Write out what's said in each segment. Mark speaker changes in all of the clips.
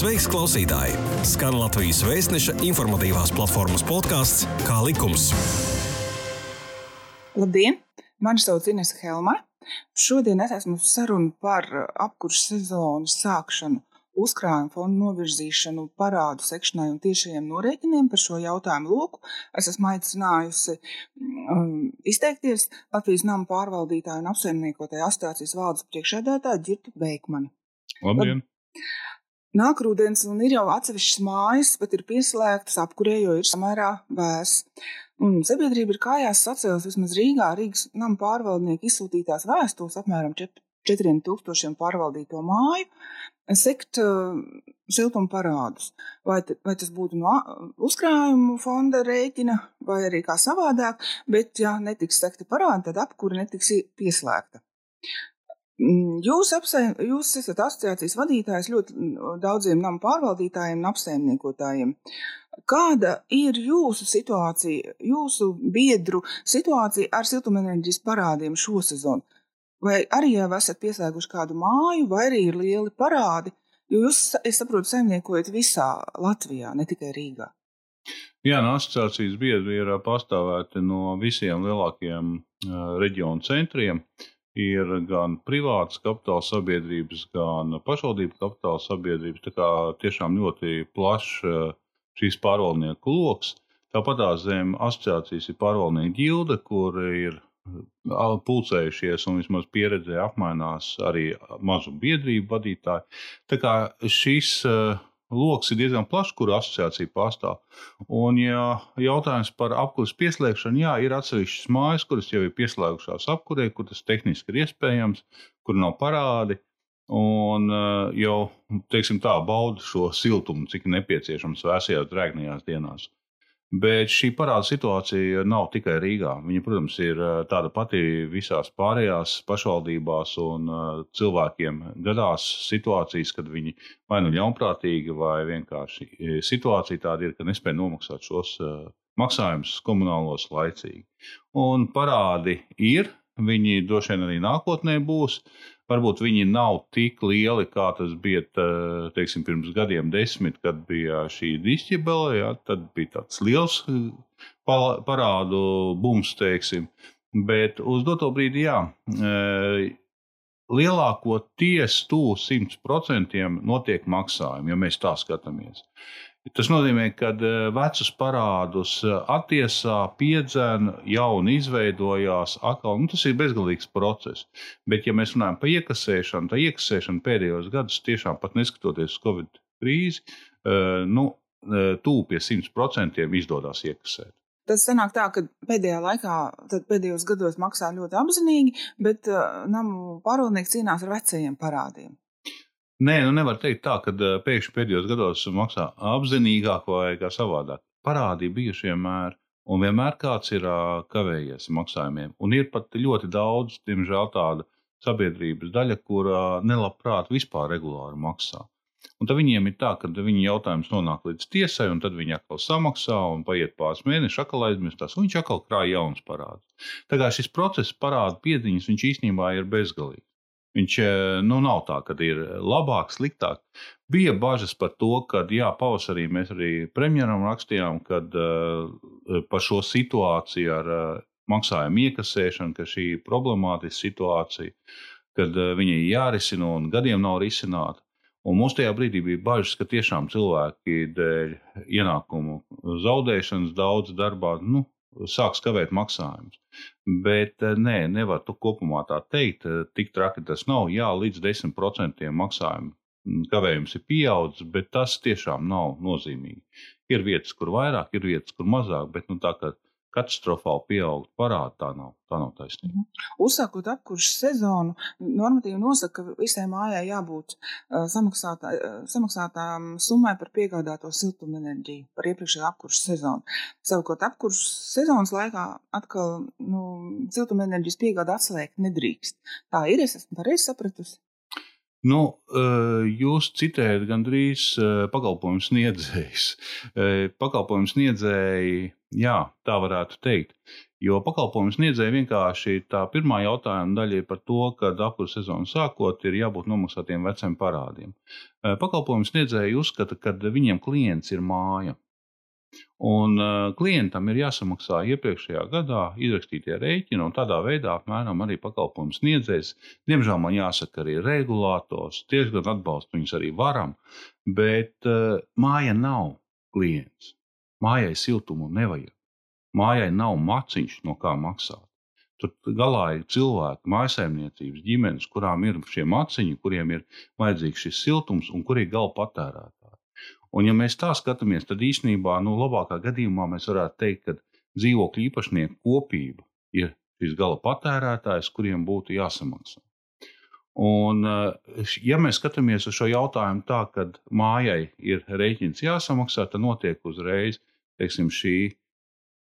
Speaker 1: Sveiks, klausītāji! Skan Latvijas vēstneša informatīvās platformas podkāsts Kā likums.
Speaker 2: Labdien! Mani sauc Ines Helma. Šodien es esmu sarunu par apkursu sezonas sākšanu, uzkrājumu fondu novirzīšanu, parādu sekšanai un tiešajiem norēķiniem par šo jautājumu loku. Es esmu aicinājusi um, izteikties Latvijas nama pārvaldītāju un apsaimniekotāju asociācijas valdes priekšēdētāju Girtu Beikmani.
Speaker 3: Labdien!
Speaker 2: Nāk rudens, un ir jau atsevišķas mājas, bet ir pieslēgtas apkurē, jo ir samērā vēss. Un sabiedrība ir kājās sacēlus vismaz Rīgā Rīgas nama pārvaldnieku izsūtītās vēstules apmēram 4000 pārvaldīto māju, sekt uh, siltuma parādus. Vai, vai tas būtu no uzkrājumu fonda rēķina, vai arī kā savādāk, bet ja netiks sekti parādi, tad apkura netiks pieslēgta. Jūs, apsaim, jūs esat asociācijas vadītājs ļoti daudziem nama pārvaldītājiem un apsaimniekotājiem. Kāda ir jūsu situācija, jūsu biedru situācija ar siltumenerģijas parādiem šo sezonu? Vai arī jau esat pieslēguši kādu māju, vai arī ir lieli parādi? Jo jūs, es saprotu, saimniekojat visā Latvijā, ne tikai Rīgā.
Speaker 3: Jā, no asociācijas biedri ir pārstāvēti no visiem lielākajiem uh, reģionu centriem. Ir gan privātas kapitāla sabiedrības, gan pašvaldību kapitāla sabiedrības. Tā kā tiešām ļoti plašs uh, šīs pārvaldnieku lokus. Tāpat zem asociācijas ir pārvaldnieku ģilde, kur ir pulcējušies un vismaz pieredzē apmainās arī mazu biedrību vadītāji. Tā kā šis uh, lokus ir diezgan plašs, kur asociācija pastāv. Un, ja jautājums par apkursu pieslēgšanu, jā, ir atsevišķas mājas, kuras jau ir pieslēgušās apkurē, kur tas tehniski ir iespējams, kur nav parādi. Un uh, jau teiksim, tā bauda šo siltumu, cik nepieciešams vēsajās, drēgnajās dienās. Bet šī parāda situācija nav tikai Rīgā. Viņa, protams, ir tāda pati visās pārējās pašvaldībās, un uh, cilvēkiem gadās situācijas, kad viņi vai nu ļaunprātīgi, vai vienkārši situācija tāda ir, ka nespēj nomaksāt šos maksājumus komunālos laicīgi. Un parādi ir, viņi droši vien arī nākotnē būs. Varbūt viņi nav tik lieli, kā tas bija teiksim, pirms gadiem, desmit, kad bija šī dišķibele. Ja, tad bija tāds liels parādu bums, teiksim. Bet uz doto brīdi, jā, lielākoties tuvu 100% notiek maksājumi, ja mēs tā skatāmies. Tas nozīmē, ka e, vecus parādus e, attiesā, piedzēna, jauni izveidojās, atkal nu, tas ir bezgalīgs process. Bet, ja mēs runājam par iekasēšanu, tad iekasēšana pēdējos gados tiešām pat neskatoties uz Covid krīzi, e, nu, tuvu pie 100% izdodas iekasēt.
Speaker 2: Tas sanāk tā, ka pēdējā laikā, pēdējos gados maksā ļoti apzinīgi, bet uh, namu pārvaldnieks cīnās ar vecajiem parādiem.
Speaker 3: Nē, nu nevar teikt tā, ka pēkšņi pēdējos gados maksā apzinīgāk vai kā savādāk. Parādi bijuši vienmēr, un vienmēr kāds ir kavējies maksājumiem. Un ir pat ļoti daudz, diemžēl, tāda sabiedrības daļa, kur nelabprāt vispār regulāri maksā. Un tad viņiem ir tā, ka viņa jautājums nonāk līdz tiesai, un tad viņi atkal samaksā, un paiet pāris mēneši, atkal aizmirstās, un viņš atkal krāj jaunas parādus. Tā kā šis process parāda piedziņas, viņš īstenībā ir bezgalīgs. Viņš eh, nu, nav tā, ka ir labāk, sliktāk. Bija bažas par to, ka, jā, pavasarī mēs arī premjeram rakstījām, kad uh, par šo situāciju ar uh, maksājumu iekasēšanu, ka šī ir problemātiska situācija, kad uh, viņa ir jārisina un gadiem nav risināta. Un mums tajā brīdī bija bažas, ka tiešām cilvēki dēļ ienākumu zaudēšanas daudz darbā nu, sāks kavēt maksājumus. Bet eh, nē, nevar tu kopumā tā teikt, eh, tik traki tas nav. Jā, līdz 10% maksājumu mm, kavējums ir pieaudzis, bet tas tiešām nav nozīmīgi. Ir vietas, kur vairāk, ir vietas, kur mazāk, bet nu, tā kā katastrofāli pieaugt parādi. Tā nav, tā nav taisnība. Mhm.
Speaker 2: Uzsākot apkursu sezonu, normatīvi nosaka, ka visai mājai jābūt uh, samaksātā, uh, samaksātām summai par piegādāto siltumenerģiju par iepriekšējo apkursu sezonu. Savukārt apkursu sezonas laikā atkal nu, siltumenerģijas piegāda atslēgt nedrīkst. Tā ir, es esmu pareizi sapratusi.
Speaker 3: Nu, jūs citējat gandrīz pakalpojumu sniedzējus. Pakalpojumu sniedzēji, jā, tā varētu teikt. Jo pakalpojumu sniedzēji vienkārši tā pirmā jautājuma daļa ir par to, ka apkurss sezonu sākot ir jābūt nomaksātiem veciem parādiem. Pakalpojumu sniedzēji uzskata, ka viņiem klients ir māja. Un uh, klientam ir jāsamaksā iepriekšējā gadā izrakstītie rēķini, un tādā veidā apmēram arī pakalpojumu sniedzējs. Diemžēl man jāsaka, arī regulators, diezgan atbalstu viņus arī varam, bet uh, māja nav klients. Mājai siltumu nevajag. Mājai nav maciņš, no kā maksāt. Tur galā ir cilvēki, mājsaimniecības, ģimenes, kurām ir šie maciņi, kuriem ir vajadzīgs šis siltums un kuri ir gala patērētāji. Un, ja mēs tā skatāmies, tad īstenībā, nu, labākā gadījumā mēs varētu teikt, ka dzīvokļu īpašnieku kopība ir šis gala patērētājs, kuriem būtu jāsamaksā. Un, eh, ja mēs skatāmies uz šo jautājumu tā, ka mājai ir rēķins jāsamaksā, tad notiek uzreiz teiksim, šī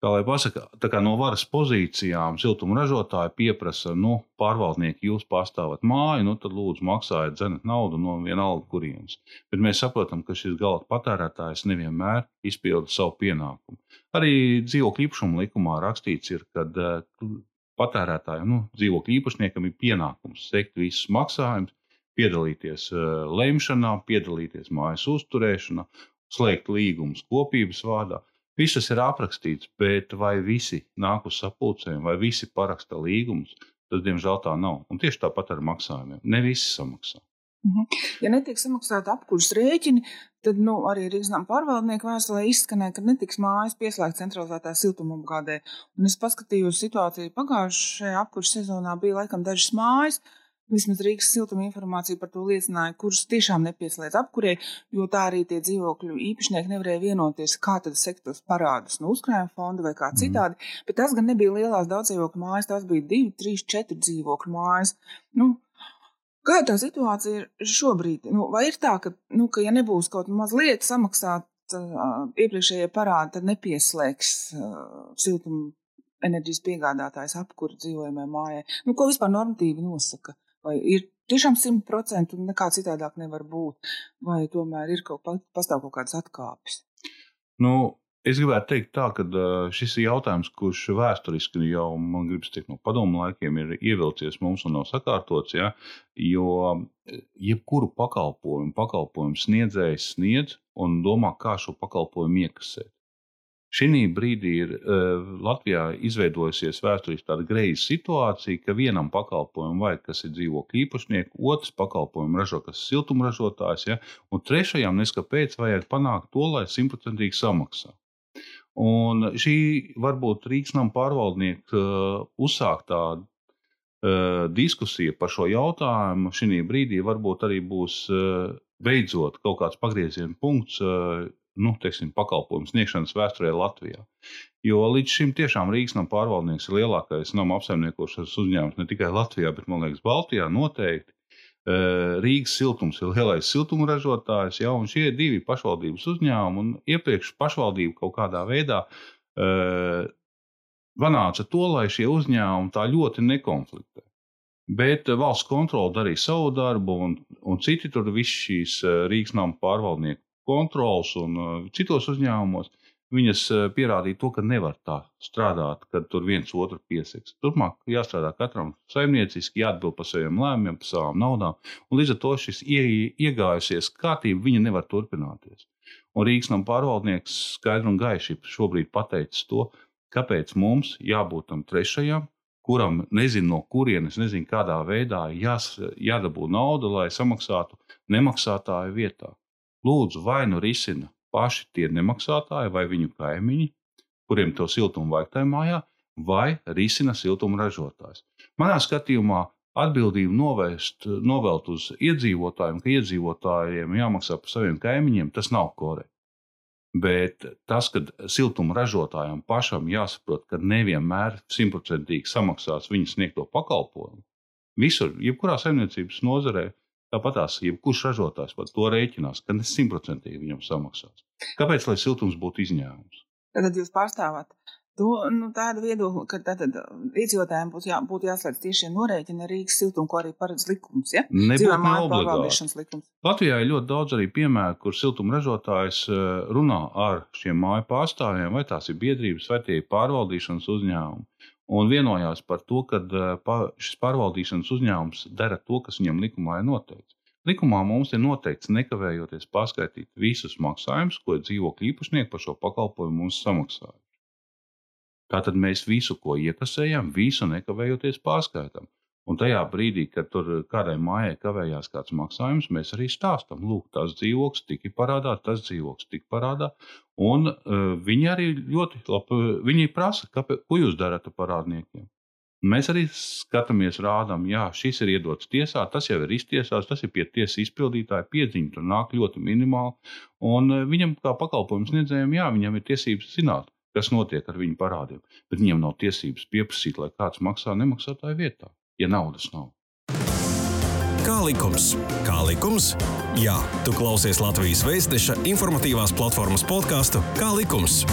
Speaker 3: kā lai pasaka, tā kā no varas pozīcijām siltuma ražotāji pieprasa, nu, pārvaldnieki, jūs pārstāvat māju, nu, tad lūdzu maksājiet dzenat naudu no vienalga kurienes. Bet mēs saprotam, ka šis gala patērētājs nevienmēr izpilda savu pienākumu. Arī dzīvokļu īpašuma likumā rakstīts, ir, ka uh, patērētājiem, nu, dzīvokļu īpašniekam ir pienākums sekt visus maksājumus, piedalīties uh, lemšanā, piedalīties mājas uzturēšanā, slēgt līgumus kopības vārdā. Viss tas ir aprakstīts, bet vai visi nāk uz sapulcēm, vai visi paraksta līgumus, tas diemžēl tā nav. Un tieši tāpat ar maksājumiem. Ne visi samaksā.
Speaker 2: Mhm. Ja netiek samaksāta apkurss rēķini, tad nu, arī Rīgas pārvaldnieku vēstulē izskanēja, ka netiks mājas pieslēgta centralizētā siltumapgādē. Un es paskatījos situāciju pagājušajā apkurss sezonā, bija laikam dažas mājas, Vismaz Rīgas siltuma informācija par to liecināja, kurus tiešām nepieslēdz apkurei, jo tā arī tie dzīvokļu īpašnieki nevarēja vienoties, kā tad sektos parādus no uzkrājuma fonda vai kā mhm. citādi. Mm. Bet tas gan nebija lielās daudzdzīvokļu mājas, tās bija divi, trīs, četri dzīvokļu mājas. Nu, Kāda tā situācija ir šobrīd? Nu, vai ir tā, ka, nu, ka ja nebūs kaut mazliet samaksāt uh, iepriekšējie parādi, tad nepieslēgs uh, siltuma enerģijas piegādātājs apkuru dzīvojamajai mājai? Nu, ko vispār normatīvi nosaka? Vai ir tiešām simt procenti un nekā citādāk nevar būt, vai tomēr ir kaut, pastāv kaut kādas atkāpes?
Speaker 3: Nu, es gribētu teikt tā, ka šis ir jautājums, kurš vēsturiski jau, man gribas teikt, no padomu laikiem ir ievilcies mums un nav sakārtots, ja, jo jebkuru pakalpojumu, pakalpojumu sniedzējs sniedz un domā, kā šo pakalpojumu iekasēt. Šī brīdī ir uh, Latvijā izveidojusies vēsturiski tāda greiza situācija, ka vienam pakalpojumam vajag, kas ir dzīvokļu īpašnieks, otrs pakalpojumu ražo, kas ir siltumražotājs, ja, un trešajam neskapēc vajag panākt to, lai simtprocentīgi samaksā. Un šī varbūt Rīgas nama pārvaldnieka uh, uzsāktā uh, diskusija par šo jautājumu šī brīdī varbūt arī būs beidzot kaut kāds pagrieziena punkts nu, teiksim, pakalpojumu sniegšanas vēsturē Latvijā. Jo līdz šim tiešām Rīgas nama pārvaldnieks ir lielākais nama apsaimniekošanas uzņēmums ne tikai Latvijā, bet man liekas, Baltijā noteikti. Rīgas siltums ir lielais siltuma ražotājs, ja, un šie divi pašvaldības uzņēmumi, un iepriekš pašvaldība kaut kādā veidā uh, panāca to, lai šie uzņēmumi tā ļoti nekonfliktē. Bet valsts kontrole darīja savu darbu, un, un citi tur visi šīs Rīgas nama pārvaldnieku kontrols un uh, citos uzņēmumos, viņas uh, pierādīja to, ka nevar tā strādāt, kad tur viens otru piesaks. Turpmāk jāstrādā katram saimnieciski, jāatbild par saviem lēmumiem, par savām naudām, un līdz ar to šis iegājusies kārtība, viņa nevar turpināties. Un Rīgas nama pārvaldnieks skaidri un gaiši šobrīd pateicis to, kāpēc mums jābūt tam trešajam, kuram nezinu no kurienes, nezinu kādā veidā jās, jādabū nauda, lai samaksātu nemaksātāju vietā lūdzu vai nu risina paši tie nemaksātāji vai viņu kaimiņi, kuriem to siltumu vajag tajā mājā, vai risina siltuma ražotājs. Manā skatījumā atbildību novērst, novelt uz iedzīvotājiem, ka iedzīvotājiem jāmaksā par saviem kaimiņiem, tas nav korekti. Bet tas, ka siltuma ražotājam pašam jāsaprot, ka nevienmēr simtprocentīgi samaksās viņa sniegto pakalpojumu, visur, jebkurā saimniecības nozarē, Tāpat tās, jebkurš ražotājs par to rēķinās, ka ne simtprocentīgi viņam samaksās. Kāpēc lai siltums būtu izņēmums?
Speaker 2: Tad jūs pārstāvat To, nu, tāda viedokļa, ka tātad iedzīvotājiem būtu, jā, būtu jāslēdz tieši norēķina Rīgas siltuma, ko arī paredz likums. Ja?
Speaker 3: Nebūtu neobligāti. Latvijā ir ļoti daudz arī piemēru, kur siltuma ražotājs eh, runā ar šiem māju pārstāvjiem, vai tās ir biedrības, vai tie ir pārvaldīšanas uzņēmumi. Un vienojās par to, ka šis pārvaldīšanas uzņēmums dara to, kas viņam likumā ir noteikts. Likumā mums ir noteikts nekavējoties paskaidrot visus maksājumus, ko dzīvokļu īpašnieki par šo pakalpojumu mums samaksāja. Tātad mēs visu, ko iekasējam, visu nekavējoties pārskaitām. Un tajā brīdī, kad tur kādai mājai kavējās kāds maksājums, mēs arī stāstām, lūk, tas dzīvoklis tika parādā, tas dzīvoklis tika parādā. Un uh, viņi arī ļoti labi, viņi prasa, kāpēc, ko jūs darat ar parādniekiem. Mēs arī skatāmies, rādām, jā, šis ir iedots tiesā, tas jau ir iztiesāts, tas ir pie tiesas izpildītāja piedziņa, tur nāk ļoti minimāli. Un viņam, kā pakalpojums sniedzējiem, jā, viņam ir tiesības zināt, kas notiek ar viņu parādiem. Bet viņiem nav tiesības pieprasīt, lai kāds maksā nemaksātāju vietā, ja naudas nav.
Speaker 1: Kā likums? Kā likums? Jā, tu klausies Latvijas Vēstneša informatīvās platformas podkāstu Kā likums?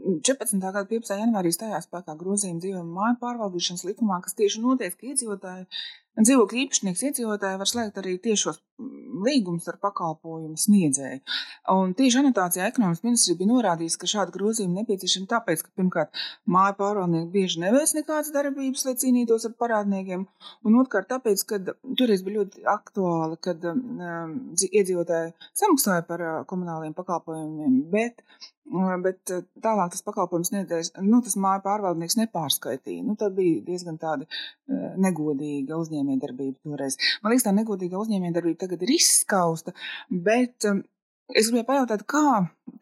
Speaker 2: 14. gada 15. janvārī stājās spēkā grozījuma dzīvojuma māju pārvaldīšanas likumā, kas tieši noteica, ka iedzīvotāji Dzīvokļu īpašnieks iedzīvotāji var slēgt arī tiešos līgumus ar pakalpojumu sniedzēju. Un tieši anotācijā ekonomikas ministrija bija norādījusi, ka šāda grozījuma nepieciešama tāpēc, ka pirmkārt māju pārvaldnieki bieži neveic nekādas darbības, lai cīnītos ar parādniekiem, un otrkārt tāpēc, ka toreiz bija ļoti aktuāli, kad um, iedzīvotāji samaksāja par uh, komunāliem pakalpojumiem, bet Bet tālāk tas pakalpojums nedēļas, nu, tas māju pārvaldnieks nepārskaitīja. Nu, tad bija diezgan tāda negodīga uzņēmējdarbība toreiz. Man liekas, tā negodīga uzņēmējdarbība tagad ir izskausta, bet Es gribēju pajautāt, kā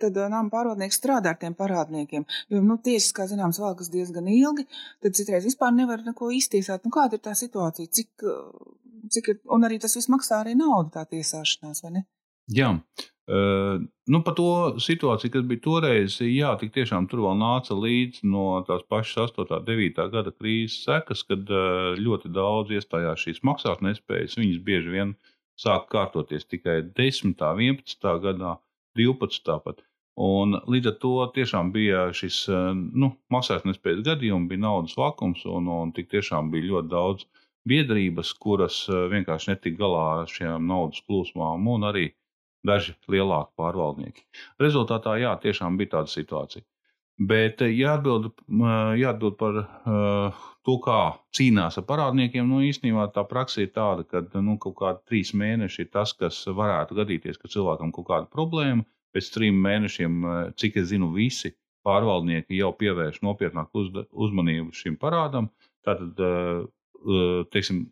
Speaker 2: tad nama pārvaldnieks strādā ar tiem parādniekiem. Jo, nu, tiesas, kā zināms, valkas diezgan ilgi, tad citreiz vispār nevar neko iztiesāt. Nu, kāda ir tā situācija? Cik, cik ir, un arī tas viss maksā arī naudu, tā tiesāšanās, vai ne?
Speaker 3: Jā, Uh, nu, par to situāciju, kas bija toreiz, jā, tik tiešām tur vēl nāca līdzi no tās pašas 8. un 9. gada krīzes sekas, kad uh, ļoti daudz iestājās šīs maksātnespējas. Viņas bieži vien sāk kārtoties tikai 10. un 11. gadā, 12. pat. Un līdz ar to tiešām bija šis nu, maksātnespējas gadījums, bija naudas vakums, un, un tik tiešām bija ļoti daudz biedrības, kuras vienkārši netika galā ar šiem naudas plūsmām, un arī daži lielāki pārvaldnieki. Rezultātā, jā, tiešām bija tāda situācija. Bet eh, jāatbild, jāatbild par uh, to, kā cīnās ar parādniekiem. Nu, īstenībā tā praksa ir tāda, ka nu, kaut kādi trīs mēneši ir tas, kas varētu gadīties, ka cilvēkam kaut kāda problēma. Pēc trim mēnešiem, cik es zinu, visi pārvaldnieki jau pievērš nopietnāku uz, uzmanību šim parādam. Tātad, uh, teiksim,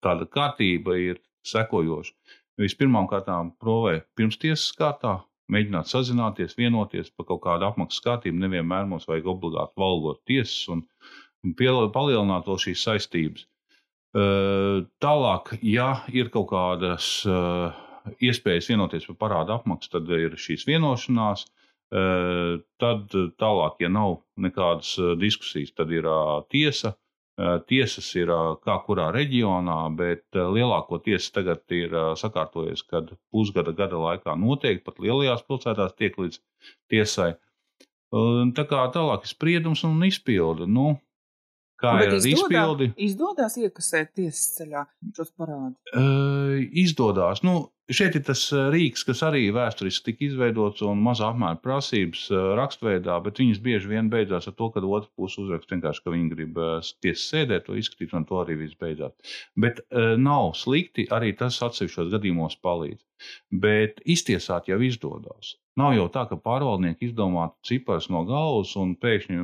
Speaker 3: tāda kārtība ir sekojoša. Vispirmām kārtām provē pirmstiesas kārtā, mēģināt sazināties, vienoties par kaut kādu apmaksas kārtību. Nevienmēr mums vajag obligāti valgot tiesas un, un palielināt vēl šīs saistības. Tālāk, ja ir kaut kādas iespējas vienoties par parādu apmaksu, tad ir šīs vienošanās. Tad tālāk, ja nav nekādas diskusijas, tad ir tiesa Tiesas ir kā kurā reģionā, bet lielākoties tagad ir sakārtojies, kad pusgada gada laikā noteikti pat lielajās pilsētās tiek līdz tiesai. Tā kā tālāk ir spriedums un izpilde. Nu, kā
Speaker 2: Bet ir izdodā, izpildi? Izdodas iekasēt tiesas ceļā šos parādus?
Speaker 3: Uh, izdodas. Nu, Šeit ir tas rīks, kas arī vēsturiski tika izveidots un mazā apmēra prasības rakstveidā, bet viņas bieži vien beidzās ar to, ka otra puse uzraksta vienkārši, ka viņi grib tiesas sēdē to izskatīt, un to arī viss beidzās. Bet uh, nav slikti, arī tas atsevišķos gadījumos palīdz. Bet iztiesāt jau izdodas. Nav jau tā, ka pārvaldnieki izdomātu ciparus no galvas un pēkšņi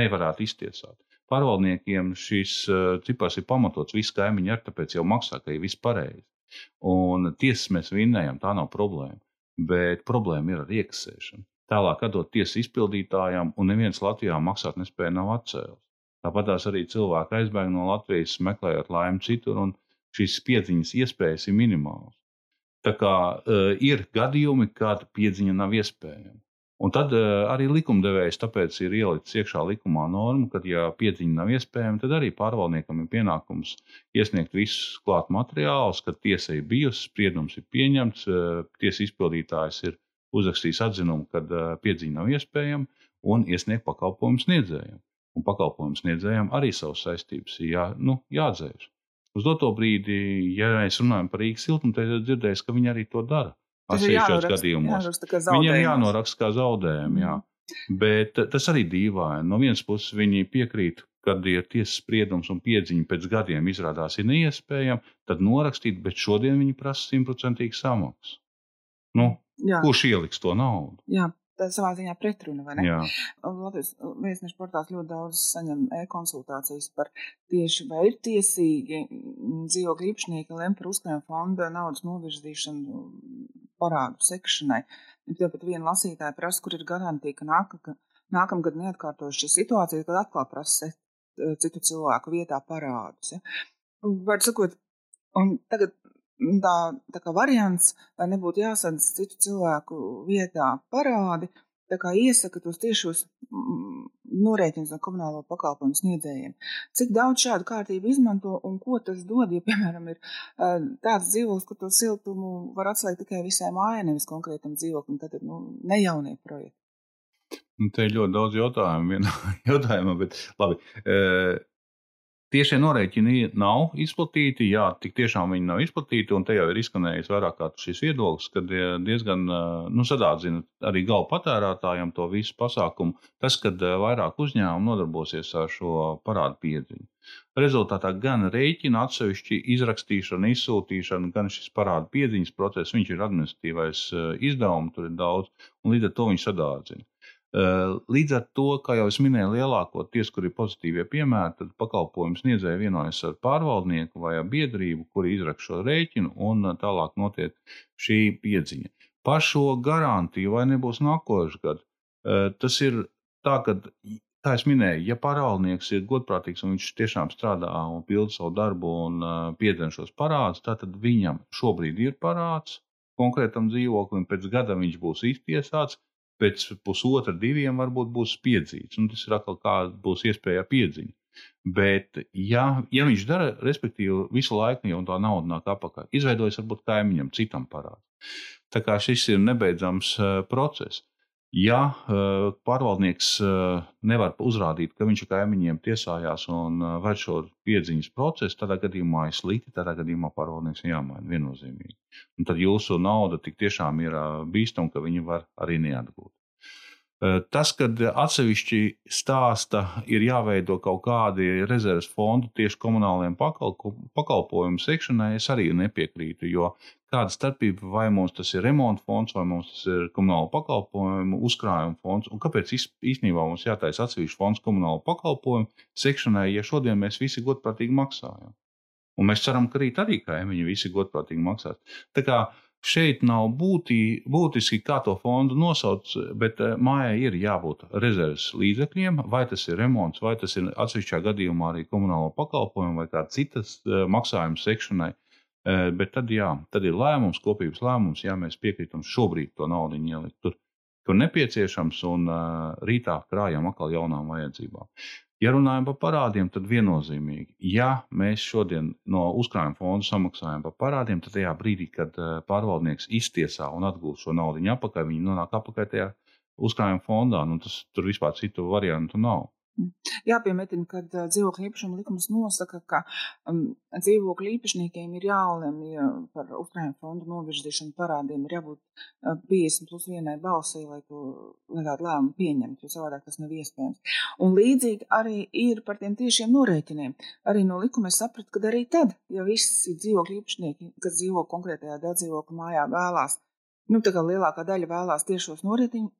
Speaker 3: nevarētu iztiesāt. Pārvaldniekiem šis cipars ir pamatots, visi kaimiņi ar tāpēc jau maksā, ka ir viss pareizi. Un tiesas mēs vinnējam, tā nav problēma. Bet problēma ir ar iekasēšanu. Tālāk, atdot tiesas izpildītājām, un neviens Latvijā maksāt nespēja nav atcēlis. Tāpat tās arī cilvēki aizbēg no Latvijas, meklējot laimi citur, un šīs piedziņas iespējas ir minimālas. Tā kā uh, ir gadījumi, kad piedziņa nav iespējama. Un tad uh, arī likumdevējs tāpēc ir ielicis iekšā likumā norma, ka, ja piedziņa nav iespējama, tad arī pārvaldniekam ir pienākums iesniegt visus klāt materiālus, kad tiesa ir bijusi, spriedums ir pieņemts, uh, tiesa izpildītājs ir uzrakstījis atzinumu, ka uh, piedziņa nav iespējama. un iesniegt pakalpojumu sniedzējiem. Un pakalpojumu sniedzējiem arī savas saistības jā, nu, jāatdzēš. Uz doto brīdi, ja mēs runājam par Rīgas siltumu, tad dzirdēs, ka viņi arī to dara. Atsevišķos gadījumos. Viņiem jānoraksta kā zaudējumi. Jā. Mm. Bet tas arī dīvaini. No vienas puses viņi piekrīt, kad ir tiesas spriedums un piedziņa pēc gadiem izrādās ir neiespējama, tad norakstīt, bet šodien viņi prasa simtprocentīgi samaksu. Nu, Jā. kurš ieliks to naudu?
Speaker 2: Jā. Tā savā ziņā pretruna. Latvijas viesnešu portāls ļoti daudz saņem e-konsultācijas par tieši vai ir tiesīgi dzīvokļu īpašnieki lem par uzkrājuma fonda naudas novirzīšanu parādu sekšanai. Tāpat viena lasītāja prasa, kur ir garantija, ka, nāk, ka nākamgad neatkārtos šī situācija, kad atkal prasa Eh, citu cilvēku vietā parādus. Ja? Var sakot, un tagad tā, tā kā variants, lai nebūtu jāsadz citu cilvēku vietā parādi, tā kā iesaka tos tiešos mm, norēķinus no komunālo pakalpojumu sniedzējiem. Cik daudz šādu kārtību izmanto un ko tas dod, ja, piemēram, ir tāds dzīvoklis, ka to siltumu var atslēgt tikai visai mājai, nevis konkrētam dzīvoklim, tad nu, ne jaunie projekti.
Speaker 3: Nu, te ir ļoti daudz jautājumu vienā jautājumā, bet labi. E, Tiešie norēķini nav izplatīti, jā, tik tiešām viņi nav izplatīti, un te jau ir izskanējis vairāk kā šis viedoklis, ka diezgan nu, sadārdzina arī galvu patērētājiem to visu pasākumu. Tas, kad vairāk uzņēmumu nodarbosies ar šo parādu piedziņu. Rezultātā gan rēķina atsevišķi izrakstīšana, izsūtīšana, gan šis parādu piedziņas process, viņš ir administratīvais izdevums, tur ir daudz, un līdz ar to viņš sadārdzina. Līdz ar to, kā jau es minēju, lielākoties, kur ir pozitīvie piemēri, tad pakalpojumu sniedzēja vienojas ar pārvaldnieku vai ar biedrību, kuri izraksta šo rēķinu, un tālāk notiek šī piedziņa. Par šo garantiju vai nebūs nākošais gads, tas ir tā, ka, kā jau minēju, ja pārvaldnieks ir godprātīgs un viņš tiešām strādā un pilda savu darbu un piedzen šos parādus, tad viņam šobrīd ir parāds konkrētam dzīvoklim, pēc gada viņš būs iztiesāts pēc pusotra, diviem varbūt būs piedzīts. Un tas ir atkal kāda būs iespēja piedziņa. Bet, ja, ja viņš dara, respektīvi, visu laiku jau tā nauda nāk apakaļ, izveidojas varbūt kaimiņam, citam parādam. Tā kā šis ir nebeidzams uh, process. Ja uh, pārvaldnieks uh, nevar uzrādīt, ka viņš ar kaimiņiem tiesājās un uh, veic šo piedziņas procesu, tādā gadījumā ir slikti, tādā gadījumā pārvaldnieks jāmaina viennozīmīgi. Un tad jūsu nauda tik tiešām ir bīstama, ka viņi var arī neatgūt. Tas, kad atsevišķi stāsta, ir jāveido kaut kādi rezerves fondi tieši komunālajiem pakalpojumu sekšanai, es arī nepiekrītu. Jo kāda starpība, vai mums tas ir remonta fonds, vai mums tas ir komunāla pakalpojumu uzkrājuma fonds, un kāpēc īstenībā mums jātaisa atsevišķs fonds komunāla pakalpojumu sekšanai, ja šodien mēs visi godprātīgi maksājam. Un mēs ceram, ka rīt arī kaimiņi visi godprātīgi maksās. Tā kā Šeit nav būtī, būtiski, kā to fondu nosauc, bet eh, mājai ir jābūt rezerves līdzekļiem, vai tas ir remonts, vai tas ir atsevišķā gadījumā arī komunālo pakalpojumu vai kāda citas eh, maksājuma sekšanai. Eh, bet tad, jā, tad ir lēmums, kopības lēmums, ja mēs piekrītam šobrīd to naudu ielikt tur, kur nepieciešams, un rītā krājam atkal jaunām vajadzībām. Ja runājam par parādiem, tad viennozīmīgi, ja mēs šodien no uzkrājuma fonda samaksājam par parādiem, tad tajā brīdī, kad pārvaldnieks iztiesā un atgūst šo naudu atpakaļ, viņi nonāk atpakaļ tajā uzkrājuma fondā. Nu, tas tur vispār citu variantu nav.
Speaker 2: Jāpiemetina, ka dzīvokļu īpašuma likums nosaka, ka um, dzīvokļu īpašniekiem ir jālemj par uzkrājuma fondu novirzīšanu parādiem. Ir jābūt uh, 50 plus vienai balsī, lai, to, lai tādu lēmumu pieņemtu, jo savādāk tas nav iespējams. Un līdzīgi arī ir par tiem tiešiem norēķiniem. Arī no likuma es sapratu, ka arī tad, ja visi dzīvokļu īpašnieki, kas dzīvo konkrētajā dzīvokļu mājā, vēlās, nu, tā kā lielākā daļa vēlās tiešos norēķinus,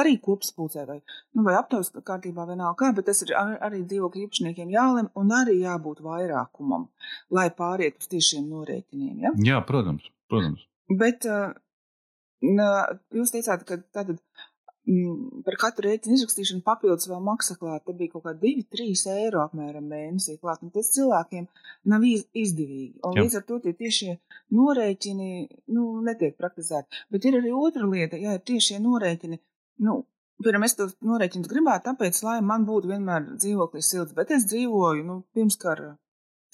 Speaker 2: arī kopspulcē vai, nu, vai aptaujas kārtībā vienalga kā, bet tas ir ar, arī dzīvokļu īpašniekiem jālem un arī jābūt vairākumam, lai pāriet uz tiešiem norēķiniem. Ja?
Speaker 3: Jā, protams, protams.
Speaker 2: Bet uh, jūs teicāt, ka tātad mm, par katru rēķinu izrakstīšanu papildus vēl maksa klāt. Te bija kaut kā 2-3 eiro apmēram mēnesī klāt. Tas cilvēkiem nav izdevīgi. Un Jā. līdz ar to tie tiešie norēķini nu, netiek praktizēti. Bet ir arī otra lieta, ja ir tiešie norēķini, Nu, Piemēram, es to norēķinu gribētu, tāpēc, lai man būtu vienmēr dzīvoklis silts, bet es dzīvoju nu, pirms kara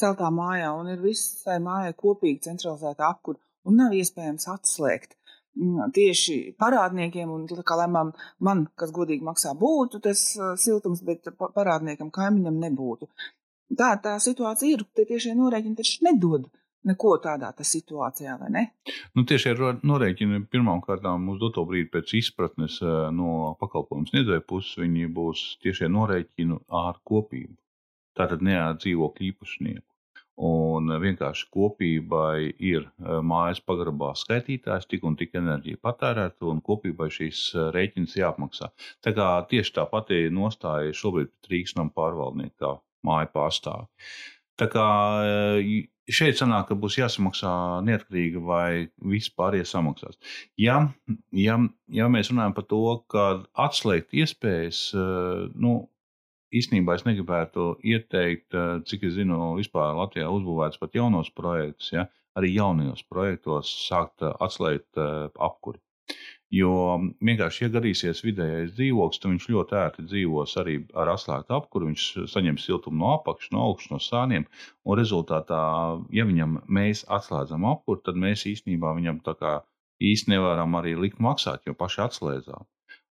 Speaker 2: celtā mājā, un ir visai mājai kopīgi centralizēta apkūra, un nav iespējams atslēgt. mm, tieši parādniekiem, un kā lēmām man, kas godīgi maksā, būtu tas siltums, bet parādniekam kaimiņam nebūtu. Tā tā situācija ir, tie tiešie norēķini taču nedod neko tādā situācijā, vai ne?
Speaker 3: Nu, tieši ar norēķinu pirmkārt uz doto brīdi pēc izpratnes uh, no pakalpojumu sniedzēja puses, viņi būs tiešie norēķinu ar kopību. Tātad ne ar dzīvokļu īpašnieku. Un vienkārši kopībai ir eh, mājas pagrabā skaitītājs, tik un tik enerģija patērēta, un kopībai šīs eh, rēķinas jāapmaksā. Tā kā tieši tā pati nostāja šobrīd Rīgas nama pārvaldnieku kā māja pārstāvi. Tā kā eh, šeit sanāk, ka būs jāsamaksā neatkarīgi vai vispār iesamaksās. Ja, ja, ja mēs runājam par to, ka atslēgt iespējas, nu, īstenībā es negribētu ieteikt, eh, cik es zinu, vispār Latvijā uzbūvēts pat jaunos projektus, ja, arī jaunajos projektos sākt eh, atslēgt eh, apkuri. Jo vienkārši, ja gadīsies vidējais dzīvoklis, tad viņš ļoti ērti dzīvos arī ar atslēgtu apkuru. Viņš saņems siltumu no apakšas, no augšas, no sāniem. Un rezultātā, ja viņam mēs atslēdzam apkuru, tad mēs īstenībā viņam tā kā īsti nevaram arī likt maksāt, jo paši atslēdzām.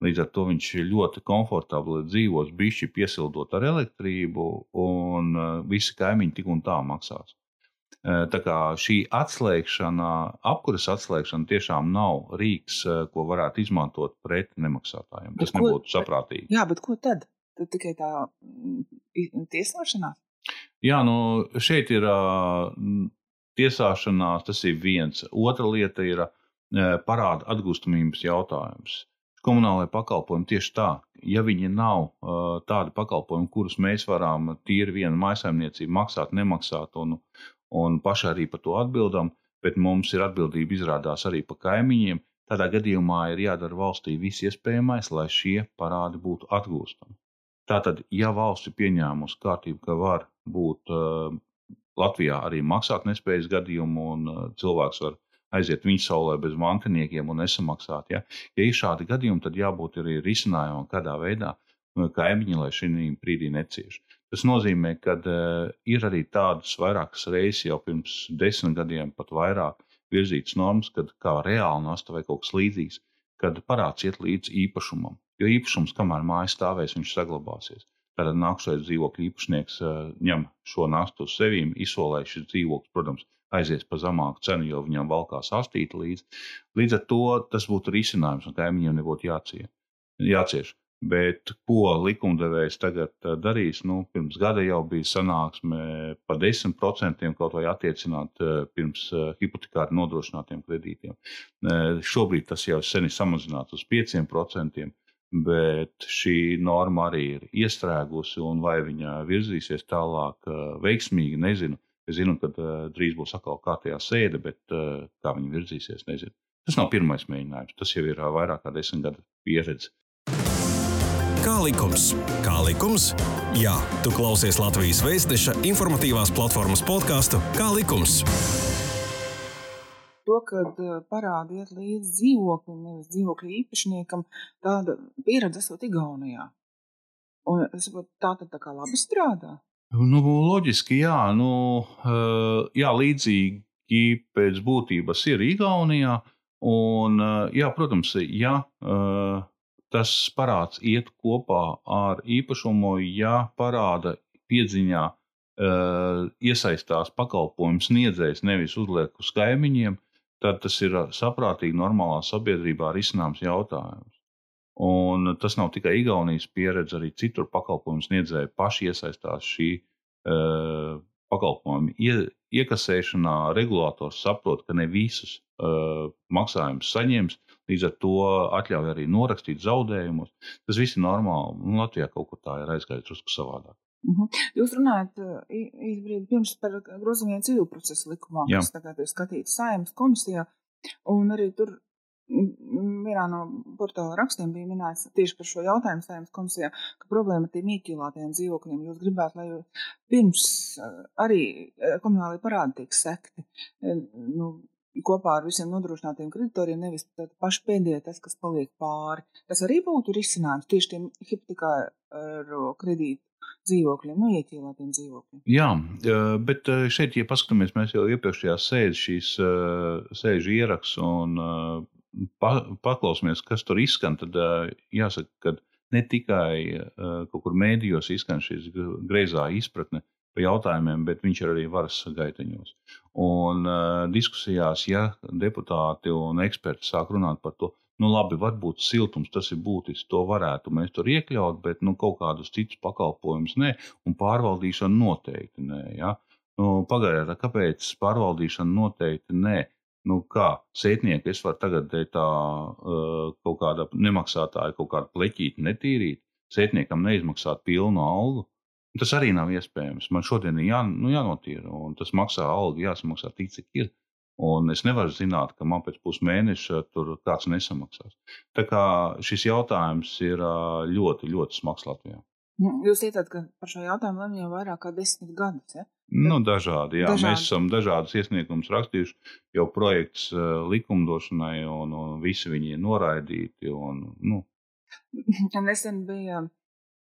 Speaker 3: Līdz ar to viņš ļoti komfortabli dzīvos, bišķi piesildot ar elektrību, un uh, visi kaimiņi tik un tā maksās. Uh, tā kā šī atslēgšana, apkuras atslēgšana tiešām nav rīks, uh, ko varētu izmantot pret nemaksātājiem. Tas ko, nebūtu saprātīgi.
Speaker 2: Jā, bet ko tad? Tad tikai tā mm, tiesāšanās?
Speaker 3: Jā, nu šeit ir tiesāšanās, tas ir viens. Otra lieta ir parāda atgūstamības jautājums komunālajie pakalpojumi tieši tā. Ja viņi nav uh, tādi pakalpojumi, kurus mēs varam tīri viena maisaimniecība maksāt, nemaksāt un, un paši arī par to atbildam, bet mums ir atbildība izrādās arī par kaimiņiem, tādā gadījumā ir jādara valstī viss iespējamais, lai šie parādi būtu atgūstami. Tātad, ja valsts ir pieņēmusi kārtību, ka var būt uh, Latvijā arī maksātnespējas gadījumu un uh, cilvēks var aiziet viņa saulē bez mantiniekiem un nesamaksāt. Ja, ja ir šādi gadījumi, tad jābūt arī risinājumam, kādā veidā nu, kaimiņi, lai šī brīdī necieš. Tas nozīmē, ka uh, ir arī tādas vairākas reizes jau pirms desmit gadiem, pat vairāk virzītas normas, kad kā reāli nasta vai kaut kas līdzīgs, kad parāds iet līdz īpašumam. Jo īpašums, kamēr māja stāvēs, viņš saglabāsies. Tad nākamais dzīvokļu īpašnieks uh, ņem šo nastu uz sevīm, izsolē šis dzīvoklis, protams, aizies par zemāku cenu, jo viņam valkās astīti līdzi. Līdz ar to tas būtu risinājums, un kaimiņiem nebūtu jācie, jācieš. Bet ko likumdevējs tagad eh, darīs? Nu, pirms gada jau bija sanāksme par 10% kaut vai attiecināt eh, pirms eh, hipotekāri nodrošinātiem kredītiem. Šobrīd tas jau sen ir samazināts uz 5%, bet šī norma arī ir iestrēgusi, un vai viņa virzīsies tālāk veiksmīgi, nezinu. Es zinu, ka drīz būs atkal kārtējā sēde, bet kā viņi virzīsies, nezinu. Tas nav pirmais mēģinājums. Tas jau ir vairāk kā desmit gadu pieredze.
Speaker 1: Kā likums? Kā likums? Jā, tu klausies Latvijas Vēstneša informatīvās platformas podkāstu Kā likums?
Speaker 2: To, kad parādi iet līdz dzīvoklim, nevis dzīvokļa īpašniekam, tāda pieredze esot Igaunijā. Un es saprotu, tā tad tā kā labi strādā.
Speaker 3: Nu, loģiski, jā, nu, eh, jā, līdzīgi pēc būtības ir Igaunijā. Un, eh, jā, protams, ja tas parāds iet kopā ar īpašumu, ja parāda piedziņā iesaistās pakalpojumu sniedzējs, nevis uzliek uz kaimiņiem, tad tas ir saprātīgi normālā sabiedrībā risināms jautājums. Un tas nav tikai Igaunijas pieredze, arī citur pakalpojumu sniedzēji paši iesaistās šī uh, pakalpojumu ie, iekasēšanā. Regulators saprot, ka ne visus uh, maksājumus saņems, līdz ar to atļauj arī norakstīt zaudējumus. Tas viss ir normāli. Un Latvijā kaut kur tā ir aizgājis drusku savādāk.
Speaker 2: Uh mhm. -huh. Jūs runājat īsi brīdi pirms par grozījumiem civil procesa likumā, Jā. kas tagad ir skatīts saimnes komisijā, un arī tur vienā no portāla rakstiem bija minēts tieši par šo jautājumu saimnes komisijā, ka problēma ar tiem īķilātiem dzīvokļiem. Jūs gribētu, lai pirms eh, arī komunālajie parādi tiek sekti nu, kopā ar visiem nodrošinātiem kreditoriem, nevis paši pēdējie, tas, kas paliek pāri. Tas arī būtu risinājums tieši tiem hipotekāru kredītu dzīvokļiem, nu, ieķīlātiem dzīvokļiem.
Speaker 3: Jā, bet šeit, ja paskatāmies, mēs jau iepriekšējā sēdē šīs sēžu ieraksts un pa, paklausāmies, kas tur izskan, tad jāsaka, ka ne tikai kaut kur mēdījos izskan šī greizā izpratne par jautājumiem, bet viņš ir arī varas gaiteņos. Un uh, diskusijās, ja deputāti un eksperti sāk runāt par to, nu labi, varbūt siltums tas ir būtisks, to varētu mēs tur iekļaut, bet nu, kaut kādus citus pakalpojumus nē, un pārvaldīšana noteikti nē. Ja? Nu, Pagaidiet, kāpēc pārvaldīšana noteikti nē? Nu, kā sētnieki, es varu tagad tā uh, kaut kāda nemaksātāja, kaut kādu pleķīti netīrīt, sētniekam neizmaksāt pilnu algu. Tas arī nav iespējams. Man šodien ir jā, nu, jānotīra, un tas maksā algu, jāsamaksā tik, cik ir. Un es nevaru zināt, ka man pēc pusmēneša tur kāds nesamaksās. Tā kā šis jautājums ir ļoti, ļoti smags Latvijā.
Speaker 2: Nu, jūs ietat, ka par šo jautājumu lemj jau vairāk kā desmit gadus. Ja?
Speaker 3: Nu, dažādi, jā. dažādi. Mēs esam dažādas iesniegumus rakstījuši, jau projekts uh, likumdošanai, un, un visi viņi ir noraidīti. Un, nu.
Speaker 2: Nesen bija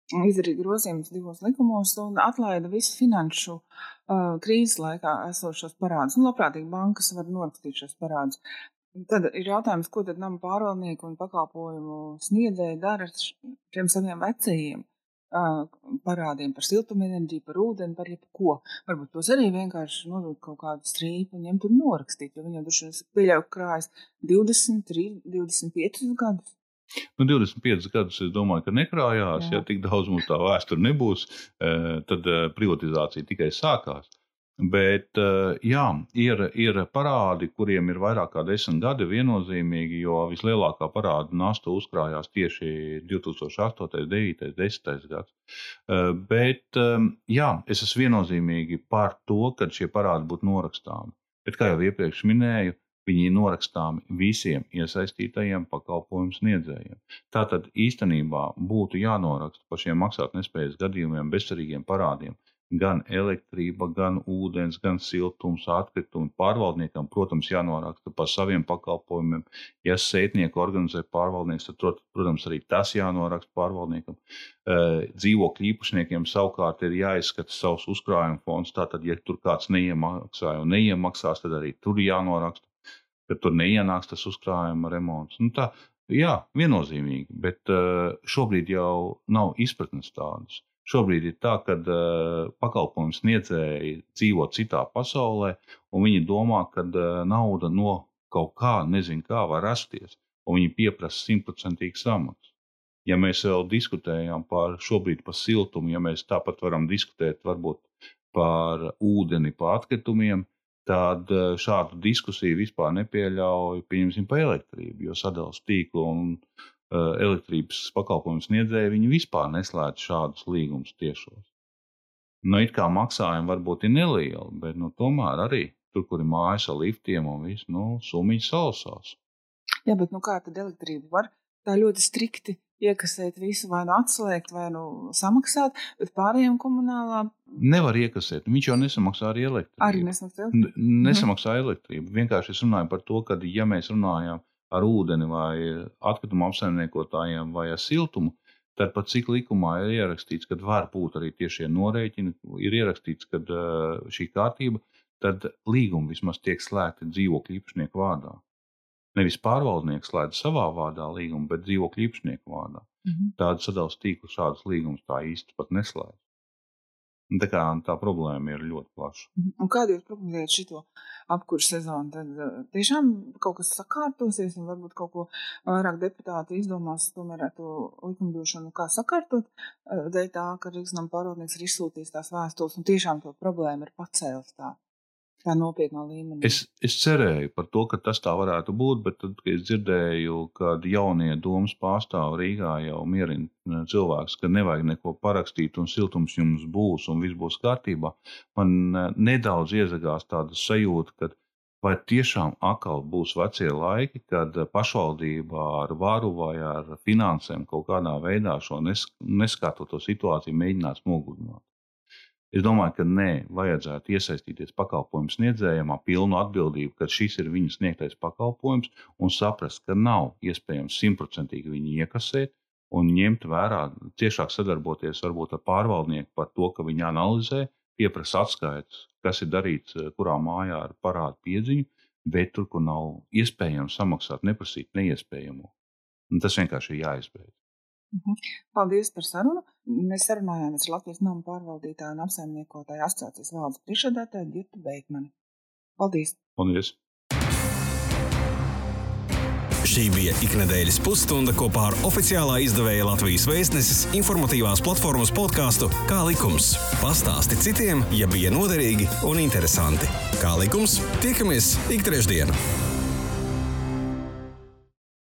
Speaker 2: izdarīja grozījumus divos likumos un atlaida visu finanšu uh, krīzes laikā esošos parādus. Nu, labprātīgi bankas var norakstīt šos parādus. Tad ir jautājums, ko tad nama pārvaldnieki un pakalpojumu sniedzēji dara ar šiem saviem vecajiem parādiem par siltumenerģiju, par ūdeni, par jebko. Varbūt tos arī vienkārši novilkt kaut kādu strīpu un ņemt un norakstīt, jo viņam droši vien pieļauj krājas 20, 3, 25 gadus.
Speaker 3: Nu, 25 gadus es domāju, ka nekrājās. Jā. Ja tik daudz mums tā vēsture nebūs, tad privatizācija tikai sākās. Bet eh, jā, ir, ir parādi, kuriem ir vairāk kā desmit gadi viennozīmīgi, jo vislielākā parāda nasta uzkrājās tieši 2008, 2009, 2010 gads. Eh, bet eh, jā, es esmu viennozīmīgi par to, ka šie parādi būtu norakstāmi. Bet, kā jau iepriekš minēju, viņi ir norakstāmi visiem iesaistītajiem pakalpojumu sniedzējiem. Tātad īstenībā būtu jānoraksta par šiem maksātnespējas gadījumiem, bezcerīgiem parādiem gan elektrība, gan ūdens, gan siltums, atkritumi. Pārvaldniekam, protams, jānoraksta par saviem pakalpojumiem. Ja sētnieku organizē pārvaldnieks, tad, protams, arī tas jānoraksta pārvaldniekam. Dzīvokļu īpašniekiem savukārt ir jāizskata savs uzkrājuma fonds. Tātad, ja tur kāds neiemaksāja un neiemaksās, tad arī tur jānoraksta, ka tur neienāks tas uzkrājuma remonts. Nu, tā, jā, viennozīmīgi, bet šobrīd jau nav izpratnes tādas. Šobrīd ir tā, ka uh, pakalpojumu sniedzēji dzīvo citā pasaulē, un viņi domā, ka uh, nauda no kaut kā, nezinu, kā var rasties, un viņi pieprasa simtprocentīgu samaksu. Ja mēs vēl diskutējam par šobrīd par siltumu, ja mēs tāpat varam diskutēt varbūt par ūdeni, par atkritumiem, tad uh, šādu diskusiju vispār nepieļauj, pieņemsim, par elektrību, jo sadalās tīklu un Eh, elektrības pakalpojumu sniedzēji, viņi vispār neslēdz šādus līgumus tiešos. Nu, it kā maksājumi varbūt ir nelieli, bet nu, tomēr arī tur, kur ir mājas ar liftiem un viss, nu, summiņas sausās.
Speaker 2: Jā, bet nu, kā tad elektrība var tā ļoti strikti iekasēt visu, vai nu atslēgt, vai nu samaksāt, bet pārējiem komunālā.
Speaker 3: Nevar iekasēt. Viņš jau nesamaksā arī elektrību.
Speaker 2: Arī nesamaksā elektrību.
Speaker 3: Nesamaksā elektrību. Vienkārši es runāju par to, ka, ja mēs runājam ar ūdeni, vai atkritumu apsaimniekotājiem, vai ar siltumu, tad pat cik likumā ir ierakstīts, ka var būt arī tiešie norēķini, ir ierakstīts, ka šī kārtība, tad līgumi vismaz tiek slēgti dzīvokļu īpašnieku vārdā. Nevis pārvaldnieks slēdz savā vārdā līgumu, bet dzīvokļu īpašnieku vārdā. Mm -hmm. Tādu sadalījuma tīklu šādus līgumus tā īsti pat neslēdz. Tā, kā, tā problēma ir ļoti plaša.
Speaker 2: Mhm. Un kādu jūs prognozējat šo apkursu sezonu? Tad uh, tiešām kaut kas sakārtosies, un varbūt kaut ko vairāk deputāti izdomās tomēr ar to likumdošanu, kā sakārtot. Uh, dēļ tā, ka Rīgas nama pārvaldnieks ir izsūtījis tās vēstules, un tiešām to problēmu ir pacēlis tā tā nopietnā līmenī.
Speaker 3: Es, es cerēju par to, ka tas tā varētu būt, bet tad, kad es dzirdēju, ka jaunie domas pārstāvi Rīgā jau mierina cilvēkus, ka nevajag neko parakstīt, un siltums jums būs, un viss būs kārtībā, man e, nedaudz iezagās tāda sajūta, ka vai tiešām atkal būs vecie laiki, kad pašvaldība ar varu vai ar finansēm kaut kādā veidā šo neskatoto situāciju mēģinās nogurdināt. Es domāju, ka nē, vajadzētu iesaistīties pakalpojumu sniedzējumā, pilnu atbildību, ka šis ir viņu sniegtais pakalpojums, un saprast, ka nav iespējams simtprocentīgi viņu iekasēt un ņemt vērā, ciešāk sadarboties varbūt ar pārvaldnieku par to, ka viņi analizē, pieprasa atskaites, kas ir darīts kurā mājā ar parādu piedziņu, bet tur, kur nav iespējams samaksāt, neprasīt neiespējamo. Un tas vienkārši ir jāizbeidz.
Speaker 2: Paldies par sarunu. Mēs sarunājāmies ar Latvijas nama pārvaldītāju un apsaimniekotāju asociācijas valdes priekšsēdētāju Girtu Beigmani. Paldies!
Speaker 3: Paldies!
Speaker 1: Šī bija iknedēļas pusstunda kopā ar oficiālā izdevēja Latvijas vēstneses informatīvās platformas podkāstu Kā likums. Pastāsti citiem, ja bija noderīgi un interesanti. Kā likums, tiekamies ik trešdienu!